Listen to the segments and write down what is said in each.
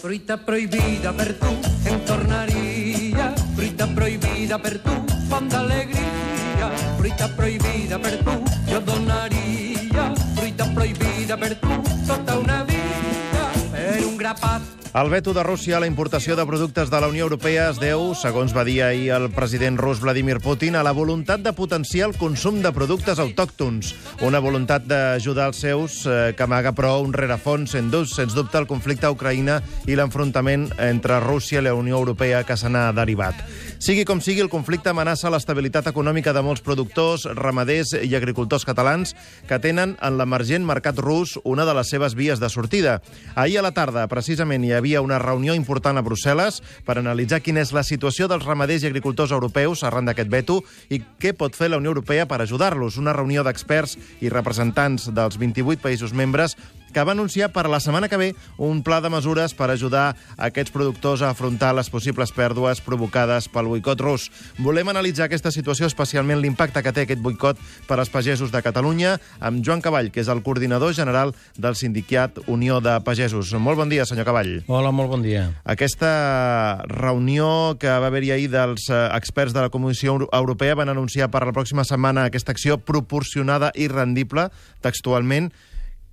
fruita prohibida per tu em tornaria, fruita prohibida per tu, font d'alegria, fruita prohibida per tu, jo donaria, fruita prohibida per tu, tota una vida, per un grapat El veto de Rússia a la importació de productes de la Unió Europea es deu, segons va dir ahir el president rus Vladimir Putin, a la voluntat de potenciar el consum de productes autòctons. Una voluntat d'ajudar els seus eh, que amaga, però, un rerefons, sens dubte, sens dubte, el conflicte a Ucraïna i l'enfrontament entre Rússia i la Unió Europea que se n'ha derivat. Sigui com sigui, el conflicte amenaça l'estabilitat econòmica de molts productors, ramaders i agricultors catalans que tenen en l'emergent mercat rus una de les seves vies de sortida. Ahir a la tarda, precisament, hi havia una reunió important a Brussel·les per analitzar quina és la situació dels ramaders i agricultors europeus arran d'aquest veto i què pot fer la Unió Europea per ajudar-los. Una reunió d'experts i representants dels 28 països membres que va anunciar per la setmana que ve un pla de mesures per ajudar aquests productors a afrontar les possibles pèrdues provocades pel boicot rus. Volem analitzar aquesta situació, especialment l'impacte que té aquest boicot per als pagesos de Catalunya, amb Joan Cavall, que és el coordinador general del sindicat Unió de Pagesos. Molt bon dia, senyor Cavall. Hola, molt bon dia. Aquesta reunió que va haver-hi ahir dels eh, experts de la Comissió Europea van anunciar per la pròxima setmana aquesta acció proporcionada i rendible, textualment,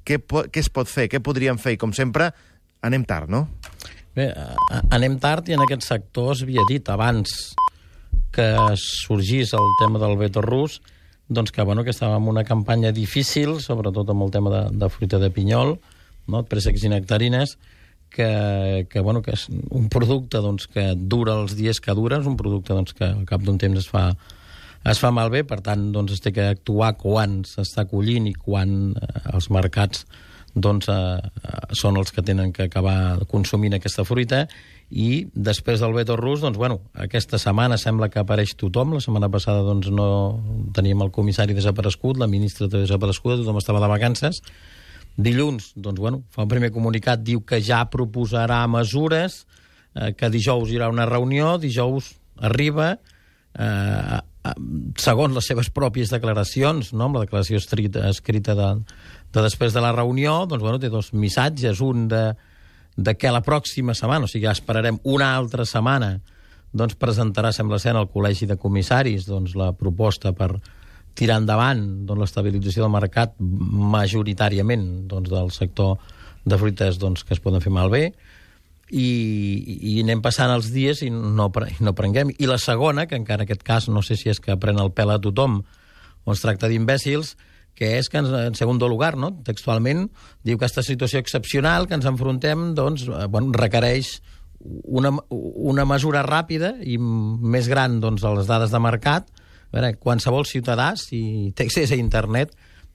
què, què es pot fer, què podríem fer? I, com sempre, anem tard, no? Bé, anem tard i en aquest sector havia dit abans que sorgís el tema del veto rus, doncs que, bueno, que estàvem en una campanya difícil, sobretot amb el tema de, de fruita de pinyol, no? préssecs i nectarines, que, que, bueno, que és un producte doncs, que dura els dies que dura, és un producte doncs, que al cap d'un temps es fa, es fa malbé, per tant, doncs, es té que actuar quan s'està collint i quan eh, els mercats doncs, eh, són els que tenen que acabar consumint aquesta fruita i després del veto rus, doncs, bueno, aquesta setmana sembla que apareix tothom. La setmana passada doncs, no teníem el comissari desaparegut, la ministra desapareguda, tothom estava de vacances. Dilluns, doncs, bueno, fa un primer comunicat, diu que ja proposarà mesures, eh, que dijous hi haurà una reunió, dijous arriba, eh, segons les seves pròpies declaracions, no? amb la declaració escrita, escrita de, de després de la reunió, doncs, bueno, té dos missatges, un de, de que la pròxima setmana, o sigui, ja esperarem una altra setmana, doncs presentarà, sembla ser, al Col·legi de Comissaris doncs, la proposta per tirar endavant doncs, l'estabilització del mercat majoritàriament doncs, del sector de fruites doncs, que es poden fer malbé, i, i anem passant els dies i no, no prenguem. I la segona, que encara en aquest cas no sé si és que pren el pèl a tothom o es tracta d'imbècils, que és que, ens, en segon lugar, no? textualment, diu que aquesta situació excepcional que ens enfrontem doncs, eh, bueno, requereix una, una mesura ràpida i més gran doncs, a les dades de mercat. A veure, qualsevol ciutadà, si té accés a internet,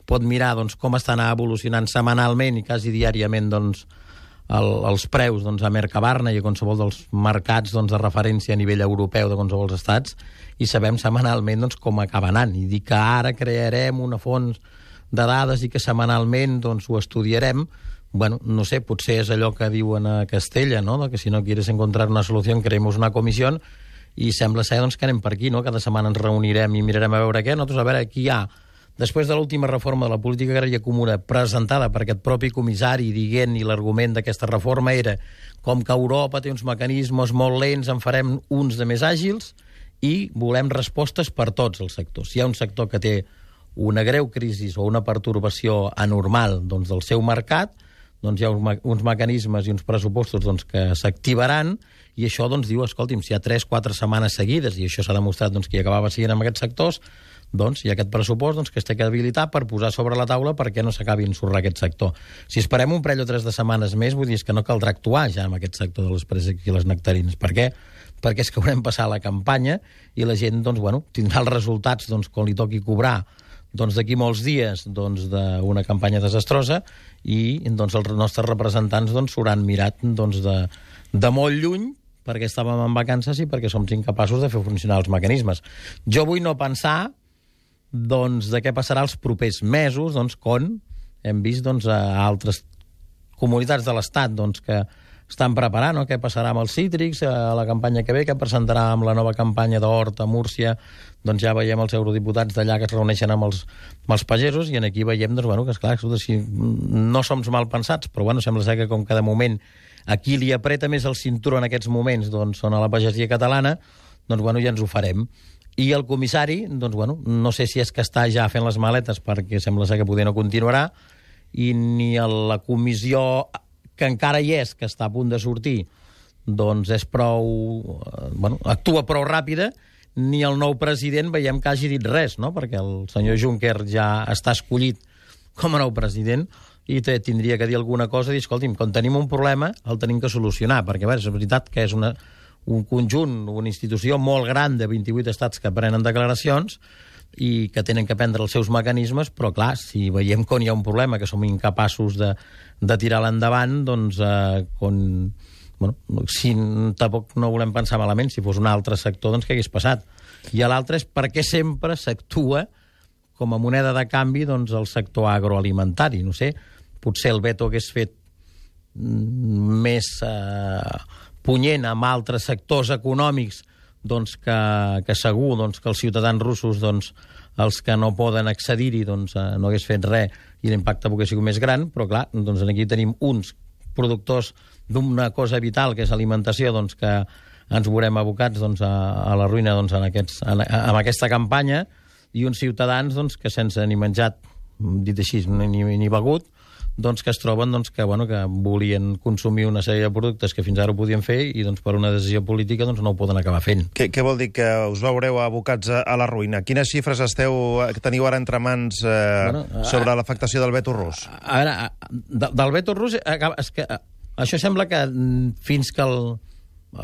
pot mirar doncs, com estan evolucionant setmanalment i quasi diàriament doncs, el, els preus doncs, a Mercabarna i a qualsevol dels mercats doncs, de referència a nivell europeu de qualsevol estats i sabem setmanalment doncs, com acaba anant. I dir que ara crearem una fons de dades i que setmanalment doncs, ho estudiarem, bueno, no sé, potser és allò que diuen a Castella, no? que si no quieres encontrar una solució, creemos una comissió, i sembla ser doncs, que anem per aquí, no? cada setmana ens reunirem i mirarem a veure què. Nosaltres, a veure, aquí hi ha després de l'última reforma de la política agrària comuna presentada per aquest propi comissari dient i l'argument d'aquesta reforma era com que Europa té uns mecanismes molt lents, en farem uns de més àgils i volem respostes per tots els sectors. Si hi ha un sector que té una greu crisi o una pertorbació anormal doncs, del seu mercat, doncs hi ha uns mecanismes i uns pressupostos doncs, que s'activaran i això doncs, diu, escolti'm, si hi ha 3-4 setmanes seguides, i això s'ha demostrat doncs, que hi acabava siguent amb aquests sectors, doncs hi ha aquest pressupost doncs, que es té que habilitar per posar sobre la taula perquè no s'acabi ensorrar aquest sector. Si esperem un parell o tres de setmanes més, vull dir, que no caldrà actuar ja amb aquest sector de les preses i les nectarines. Per què? Perquè és que haurem passat la campanya i la gent doncs, bueno, tindrà els resultats doncs, quan li toqui cobrar doncs d'aquí molts dies doncs, campanya desastrosa i doncs, els nostres representants doncs, mirat doncs, de, de molt lluny perquè estàvem en vacances i perquè som incapaços de fer funcionar els mecanismes. Jo vull no pensar doncs, de què passarà els propers mesos, doncs, quan hem vist doncs, a altres comunitats de l'Estat doncs, que estan preparant no? què passarà amb els cítrics a la campanya que ve, què presentarà amb la nova campanya d'Hort a Múrcia, doncs ja veiem els eurodiputats d'allà que es reuneixen amb els, amb els pagesos i en aquí veiem doncs, bueno, que, esclar, escolta, si no som mal pensats, però bueno, sembla ser que com que de moment a qui li apreta més el cinturó en aquests moments doncs, són a la pagesia catalana, doncs bueno, ja ens ho farem. I el comissari, doncs, bueno, no sé si és que està ja fent les maletes perquè sembla ser que poder no continuarà, i ni a la comissió que encara hi és, que està a punt de sortir, doncs és prou... eh, Bueno, actua prou ràpida, ni el nou president veiem que hagi dit res, no? perquè el senyor Juncker ja està escollit com a nou president i té, tindria que dir alguna cosa i dir, escolti'm, quan tenim un problema el tenim que solucionar, perquè a veure, és veritat que és una, un conjunt, una institució molt gran de 28 estats que prenen declaracions i que tenen que prendre els seus mecanismes, però clar, si veiem que hi ha un problema, que som incapaços de, de tirar l'endavant, doncs eh, quan, bueno, si tampoc no volem pensar malament, si fos un altre sector, doncs què hagués passat? I l'altre és perquè sempre s'actua com a moneda de canvi doncs, el sector agroalimentari. No sé, potser el veto hagués fet mm, més eh, punyent amb altres sectors econòmics doncs, que, que segur doncs, que els ciutadans russos, doncs, els que no poden accedir-hi, doncs, eh, no hagués fet res i l'impacte pogués sigut més gran, però clar, doncs aquí tenim uns productors d'una cosa vital, que és alimentació, doncs, que ens veurem abocats doncs, a, a la ruïna doncs, en, aquests, en, en aquesta campanya, i uns ciutadans doncs, que sense ni menjat, dit així, ni, ni begut, doncs, que es troben doncs, que, bueno, que volien consumir una sèrie de productes que fins ara ho podien fer i doncs, per una decisió política doncs, no ho poden acabar fent. Què, què vol dir que us veureu abocats a, a la ruïna? Quines xifres esteu, que teniu ara entre mans eh, bueno, sobre l'afectació del veto rus? A veure, a- de, del veto rus, és que eh, això sembla que mm, fins que el,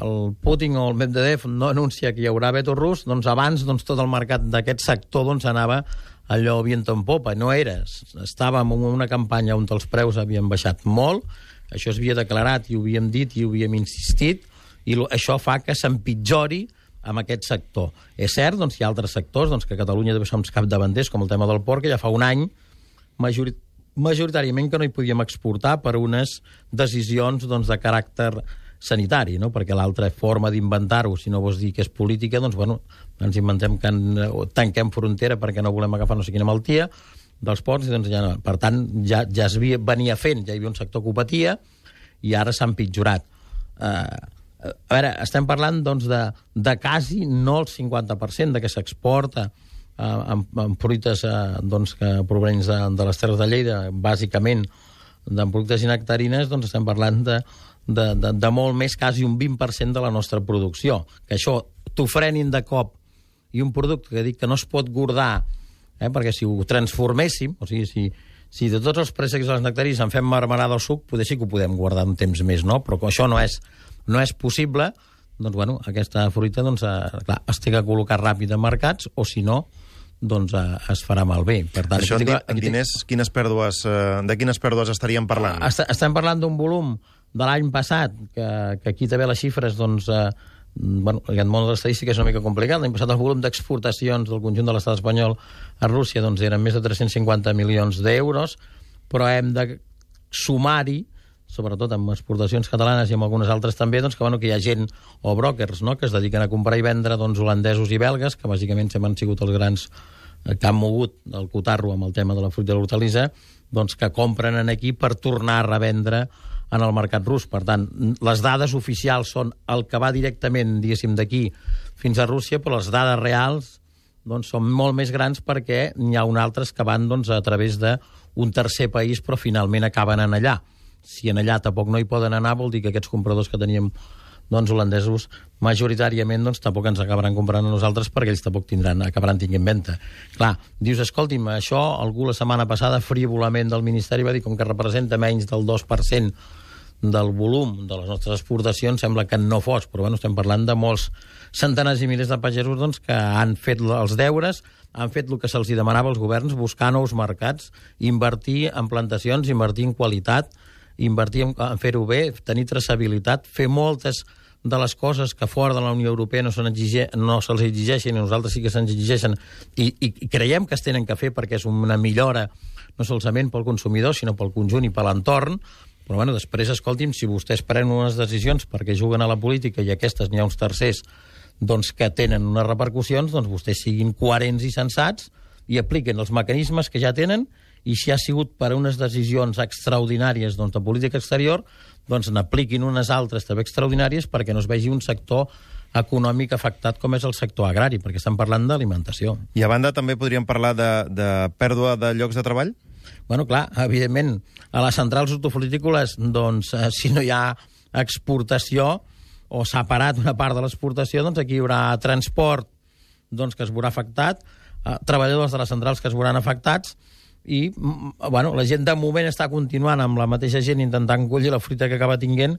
el Putin o el Medvedev no anuncia que hi haurà veto rus, doncs abans doncs, tot el mercat d'aquest sector doncs, anava allò viento en popa. No era. Estàvem en una campanya on els preus havien baixat molt, això es havia declarat i ho havíem dit i ho havíem insistit, i això fa que s'empitjori amb aquest sector. És cert, doncs, hi ha altres sectors doncs, que a Catalunya també som capdavanters, com el tema del porc, que ja fa un any majori majoritàriament que no hi podíem exportar per unes decisions doncs, de caràcter sanitari, no? perquè l'altra forma d'inventar-ho, si no vols dir que és política, doncs bueno, ens inventem que en, tanquem frontera perquè no volem agafar no sé quina malaltia dels ports, i doncs ja no. Per tant, ja, ja es venia fent, ja hi havia un sector que ho patia, i ara s'ha empitjorat. Uh, a veure, estem parlant doncs, de, de quasi no el 50% de que s'exporta uh, amb, amb fruites uh, doncs, que provenents de, de les Terres de Lleida, bàsicament de productes i nectarines, doncs estem parlant de, de, de, de molt més, quasi un 20% de la nostra producció. Que això t'ho frenin de cop i un producte que dic que no es pot guardar, eh, perquè si ho transforméssim, o sigui, si, si de tots els préssecs dels nectarins en fem marmelada o suc, potser sí que ho podem guardar un temps més, no? Però com això no és, no és possible, doncs, bueno, aquesta fruita, doncs, eh, clar, es té que col·locar ràpid a mercats, o si no, doncs eh, es farà malbé. Per tant, Això en, aquí en diners, quines pèrdues, eh, de quines pèrdues estaríem parlant? Est estem parlant d'un volum de l'any passat, que, que aquí també les xifres, doncs, eh, bueno, aquest món de l'estadística és una mica complicat. L'any passat el volum d'exportacions del conjunt de l'estat espanyol a Rússia doncs, eren més de 350 milions d'euros, però hem de sumar-hi sobretot amb exportacions catalanes i amb algunes altres també, doncs, que, bueno, que hi ha gent o brokers no?, que es dediquen a comprar i vendre doncs, holandesos i belgues, que bàsicament sempre han sigut els grans eh, que han mogut el cotarro amb el tema de la fruita i l'hortalissa, doncs que compren en aquí per tornar a revendre en el mercat rus. Per tant, les dades oficials són el que va directament, diguéssim, d'aquí fins a Rússia, però les dades reals doncs, són molt més grans perquè n'hi ha un altres que van doncs, a través d'un tercer país, però finalment acaben en allà. Si en allà tampoc no hi poden anar, vol dir que aquests compradors que teníem doncs, holandesos, majoritàriament doncs, tampoc ens acabaran comprant a nosaltres perquè ells tampoc tindran, acabaran tinguent venda. Clar, dius, escolti'm, això algú la setmana passada frívolament del Ministeri va dir com que representa menys del 2% del volum de les nostres exportacions sembla que no fos, però bueno, estem parlant de molts centenars i milers de pagesos doncs, que han fet els deures, han fet el que se'ls demanava als governs, buscar nous mercats, invertir en plantacions, invertir en qualitat, invertir en, en fer-ho bé, tenir traçabilitat, fer moltes de les coses que fora de la Unió Europea no, exige, no se'ls exigeixen i nosaltres sí que se'ns exigeixen. I, i creiem que es tenen que fer perquè és una millora no solament pel consumidor, sinó pel conjunt i per l'entorn, però bueno, després, escolti'm, si vostès prenen unes decisions perquè juguen a la política i aquestes n'hi ha uns tercers doncs, que tenen unes repercussions, doncs vostès siguin coherents i sensats i apliquen els mecanismes que ja tenen i si ha sigut per unes decisions extraordinàries doncs, de política exterior, doncs n'apliquin unes altres també extraordinàries perquè no es vegi un sector econòmic afectat com és el sector agrari, perquè estem parlant d'alimentació. I a banda també podríem parlar de, de pèrdua de llocs de treball? Bueno, clar, evidentment, a les centrals hortofrutícoles, doncs, eh, si no hi ha exportació o s'ha parat una part de l'exportació, doncs aquí hi haurà transport doncs, que es veurà afectat, eh, treballadors de les centrals que es veuran afectats, i mm, bueno, la gent de moment està continuant amb la mateixa gent intentant collir la fruita que acaba tinguent,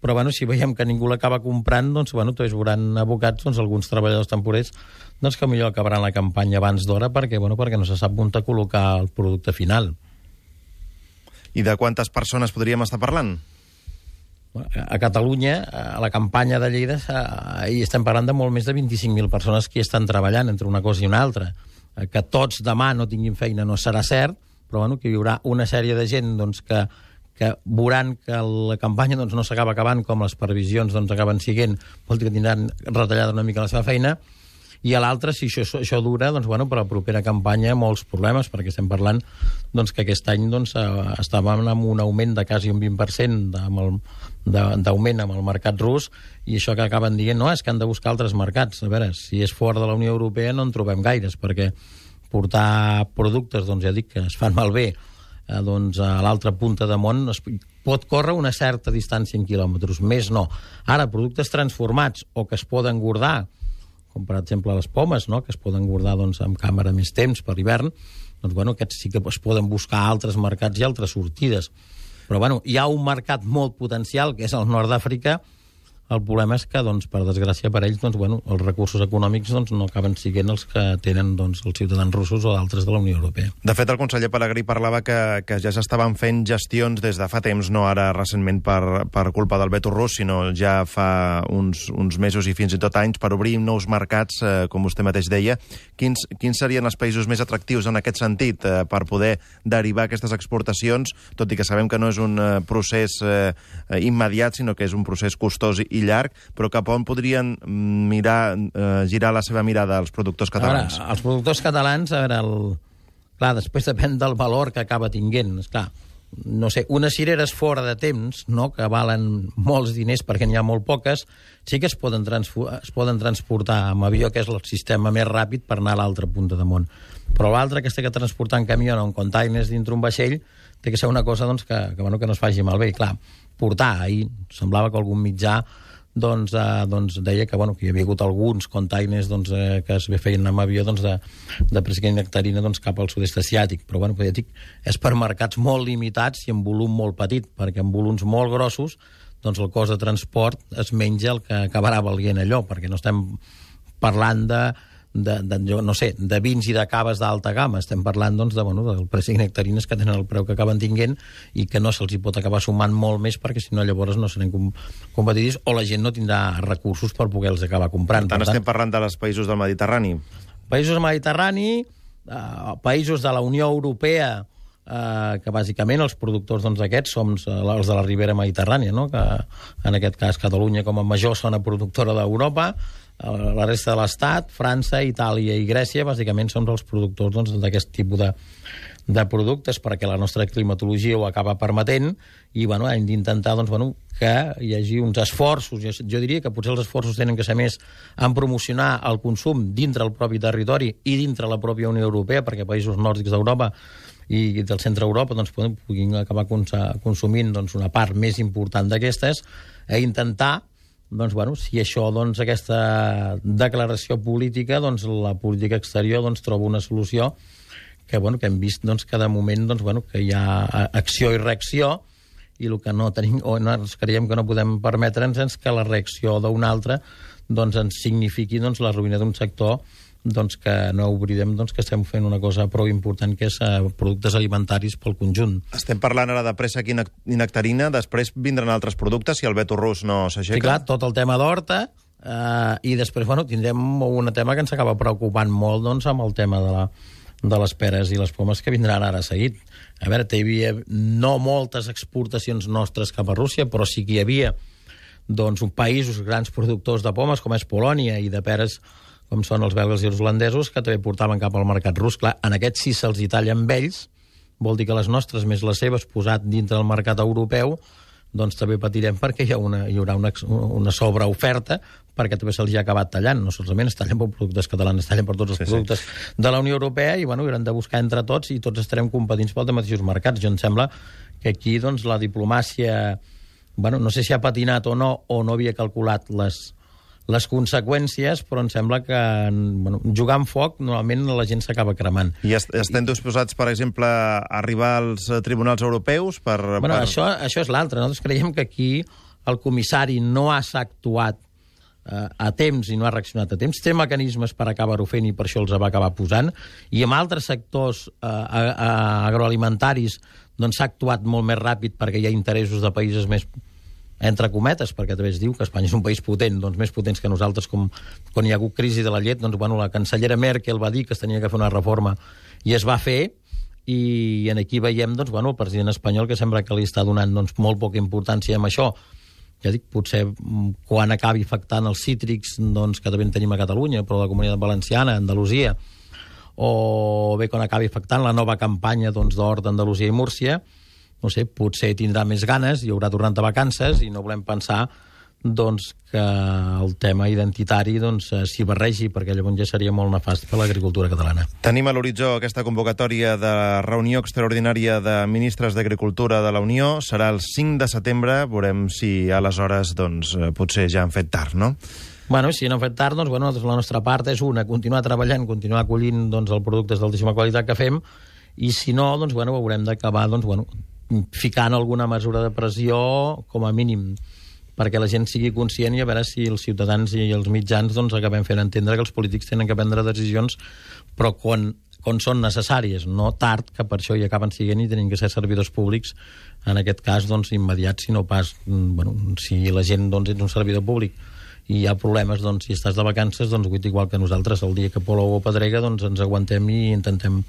però bueno, si veiem que ningú l'acaba comprant, doncs, bueno, tots veuran abocats doncs, alguns treballadors temporers doncs, que millor acabaran la campanya abans d'hora perquè, bueno, perquè no se sap on col·locar el producte final. I de quantes persones podríem estar parlant? A Catalunya, a la campanya de Lleida, hi estem parlant de molt més de 25.000 persones que hi estan treballant entre una cosa i una altra. Que tots demà no tinguin feina no serà cert, però bueno, que hi haurà una sèrie de gent doncs, que, que veuran que la campanya doncs, no s'acaba acabant com les previsions doncs, acaben siguent, vol dir que tindran retallada una mica la seva feina, i a l'altre, si això, això dura, doncs, bueno, per la propera campanya molts problemes, perquè estem parlant doncs, que aquest any doncs, eh, estàvem amb un augment de quasi un 20% d'augment amb el mercat rus, i això que acaben dient, no, és que han de buscar altres mercats. A veure, si és fora de la Unió Europea no en trobem gaires, perquè portar productes, doncs ja dic, que es fan malbé, eh, doncs, a l'altra punta de món es pot córrer una certa distància en quilòmetres, més no. Ara, productes transformats o que es poden guardar, com per exemple les pomes, no? que es poden guardar doncs, amb càmera més temps per hivern, doncs bueno, aquests sí que es poden buscar altres mercats i altres sortides. Però bueno, hi ha un mercat molt potencial, que és el nord d'Àfrica, el problema és que, doncs, per desgràcia per ells, doncs, bueno, els recursos econòmics doncs, no acaben siguent els que tenen doncs, els ciutadans russos o d'altres de la Unió Europea. De fet, el conseller Pellegrí parlava que, que ja s'estaven fent gestions des de fa temps, no ara recentment per, per culpa del veto rus, sinó ja fa uns, uns mesos i fins i tot anys per obrir nous mercats, eh, com vostè mateix deia. Quins, quins serien els països més atractius en aquest sentit eh, per poder derivar aquestes exportacions, tot i que sabem que no és un eh, procés eh, immediat, sinó que és un procés costós i i llarg, però cap on podrien mirar, eh, girar la seva mirada als productors catalans? Ara, els productors catalans, a veure, el... clar, després depèn del valor que acaba tinguent. Esclar, no sé, unes cireres fora de temps, no?, que valen molts diners perquè n'hi ha molt poques, sí que es poden, es poden transportar amb avió, que és el sistema més ràpid per anar a l'altra punta de món. Però l'altre, que té que transportar en camió o en containers dintre un vaixell, té que ser una cosa doncs, que, que, bueno, que no es faci malbé. I clar, portar, ahir semblava que algun mitjà doncs, eh, doncs deia que, bueno, que hi havia hagut alguns containers doncs, eh, que es feien amb avió doncs, de, de pressió nectarina doncs, cap al sud-est asiàtic. Però bueno, ja dic, és per mercats molt limitats i en volum molt petit, perquè en volums molt grossos doncs el cost de transport es menja el que acabarà valient allò, perquè no estem parlant de de, de, no sé, de vins i de caves d'alta gamma. Estem parlant doncs, de, bueno, del preu de nectarines que tenen el preu que acaben tinguent i que no se'ls hi pot acabar sumant molt més perquè si no llavors no com, competitius o la gent no tindrà recursos per poder-los acabar comprant. Per tant, per tant, estem parlant de les països del Mediterrani. Països del Mediterrani, eh, països de la Unió Europea, eh, que bàsicament els productors doncs, aquests som eh, els de la Ribera Mediterrània, no? que en aquest cas Catalunya com a major zona productora d'Europa, la resta de l'Estat, França, Itàlia i Grècia, bàsicament són els productors doncs, d'aquest doncs, tipus de, de productes perquè la nostra climatologia ho acaba permetent i bueno, hem d'intentar doncs, bueno, que hi hagi uns esforços, jo, jo diria que potser els esforços tenen que ser més en promocionar el consum dintre el propi territori i dintre la pròpia Unió Europea, perquè països nòrdics d'Europa i del centre Europa doncs, puguin acabar consumint doncs, una part més important d'aquestes, a intentar doncs, bueno, si això, doncs, aquesta declaració política, doncs, la política exterior doncs, troba una solució que, bueno, que hem vist doncs, que de moment doncs, bueno, que hi ha acció i reacció i el que no tenim, o no, creiem que no podem permetre'ns és que la reacció d'un altre doncs, ens signifiqui doncs, la ruïna d'un sector doncs, que no oblidem doncs, que estem fent una cosa prou important, que és eh, productes alimentaris pel conjunt. Estem parlant ara de pressa i nectarina, després vindran altres productes si el veto rus no s'aixeca? Sí, clar, tot el tema d'horta, eh, i després bueno, tindrem un tema que ens acaba preocupant molt doncs, amb el tema de, la, de les peres i les pomes que vindran ara seguit. A veure, hi havia no moltes exportacions nostres cap a Rússia, però sí que hi havia doncs, països grans productors de pomes, com és Polònia, i de peres com són els belgues i els holandesos, que també portaven cap al mercat rus. Clar, en aquests sí se'ls hi talla amb ells, vol dir que les nostres més les seves posat dintre del mercat europeu, doncs també patirem perquè hi, ha una, hi haurà una, una sobreoferta perquè també se'ls ha acabat tallant. No solament es tallen per productes catalans, es tallen per tots els Sí, sí, sí. productes de la Unió Europea i bueno, haurem de buscar entre tots i tots estarem competint pels mateixos mercats. Jo em sembla que aquí doncs, la diplomàcia, bueno, no sé si ha patinat o no, o no havia calculat les, les conseqüències, però em sembla que bueno, jugar amb foc normalment la gent s'acaba cremant. I est estem disposats, per exemple, a arribar als eh, tribunals europeus per... Bueno, per... això, això és l'altre. Nosaltres creiem que aquí el comissari no ha actuat eh, a temps i no ha reaccionat a temps. Té mecanismes per acabar-ho fent i per això els va acabar posant. I en altres sectors eh, agroalimentaris doncs s'ha actuat molt més ràpid perquè hi ha interessos de països més entre cometes, perquè també es diu que Espanya és un país potent, doncs més potents que nosaltres, com quan hi ha hagut crisi de la llet, doncs bueno, la cancellera Merkel va dir que es tenia que fer una reforma i es va fer, i en aquí veiem doncs, bueno, el president espanyol que sembla que li està donant doncs, molt poca importància amb això. Ja dic, potser mm, quan acabi afectant els cítrics, doncs, que també en tenim a Catalunya, però la Comunitat Valenciana, Andalusia, o bé quan acabi afectant la nova campanya doncs, d'Hort d'Andalusia i Múrcia, no sé, potser tindrà més ganes, hi haurà tornant de vacances i no volem pensar doncs, que el tema identitari doncs, eh, s'hi barregi, perquè llavors ja seria molt nefast per l'agricultura catalana. Tenim a l'horitzó aquesta convocatòria de reunió extraordinària de ministres d'Agricultura de la Unió. Serà el 5 de setembre. Veurem si aleshores doncs, eh, potser ja han fet tard, no? Bueno, si no hem fet tard, doncs, bueno, doncs la nostra part és una, continuar treballant, continuar acollint doncs, els productes d'altíssima qualitat que fem, i si no, doncs, bueno, haurem d'acabar doncs, bueno, ficant alguna mesura de pressió, com a mínim, perquè la gent sigui conscient i a veure si els ciutadans i els mitjans doncs, acabem fent entendre que els polítics tenen que prendre decisions, però quan, quan són necessàries, no tard, que per això hi acaben siguent i tenen que ser servidors públics, en aquest cas, doncs, immediats, si no pas, mm, bueno, si la gent doncs, és un servidor públic i hi ha problemes, doncs, si estàs de vacances, doncs, igual que nosaltres, el dia que plou o pedrega, doncs, ens aguantem i intentem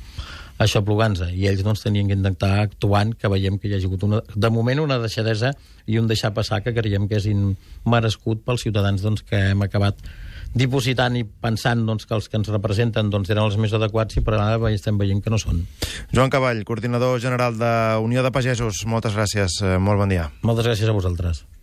això plogant I ells, doncs, tenien que intentar actuant, que veiem que hi ha hagut, una, de moment, una deixadesa i un deixar passar que creiem que és immerescut pels ciutadans doncs, que hem acabat dipositant i pensant doncs, que els que ens representen doncs, eren els més adequats i per ara estem veient que no són. Joan Cavall, coordinador general de Unió de Pagesos, moltes gràcies. eh, Molt bon dia. Moltes gràcies a vosaltres.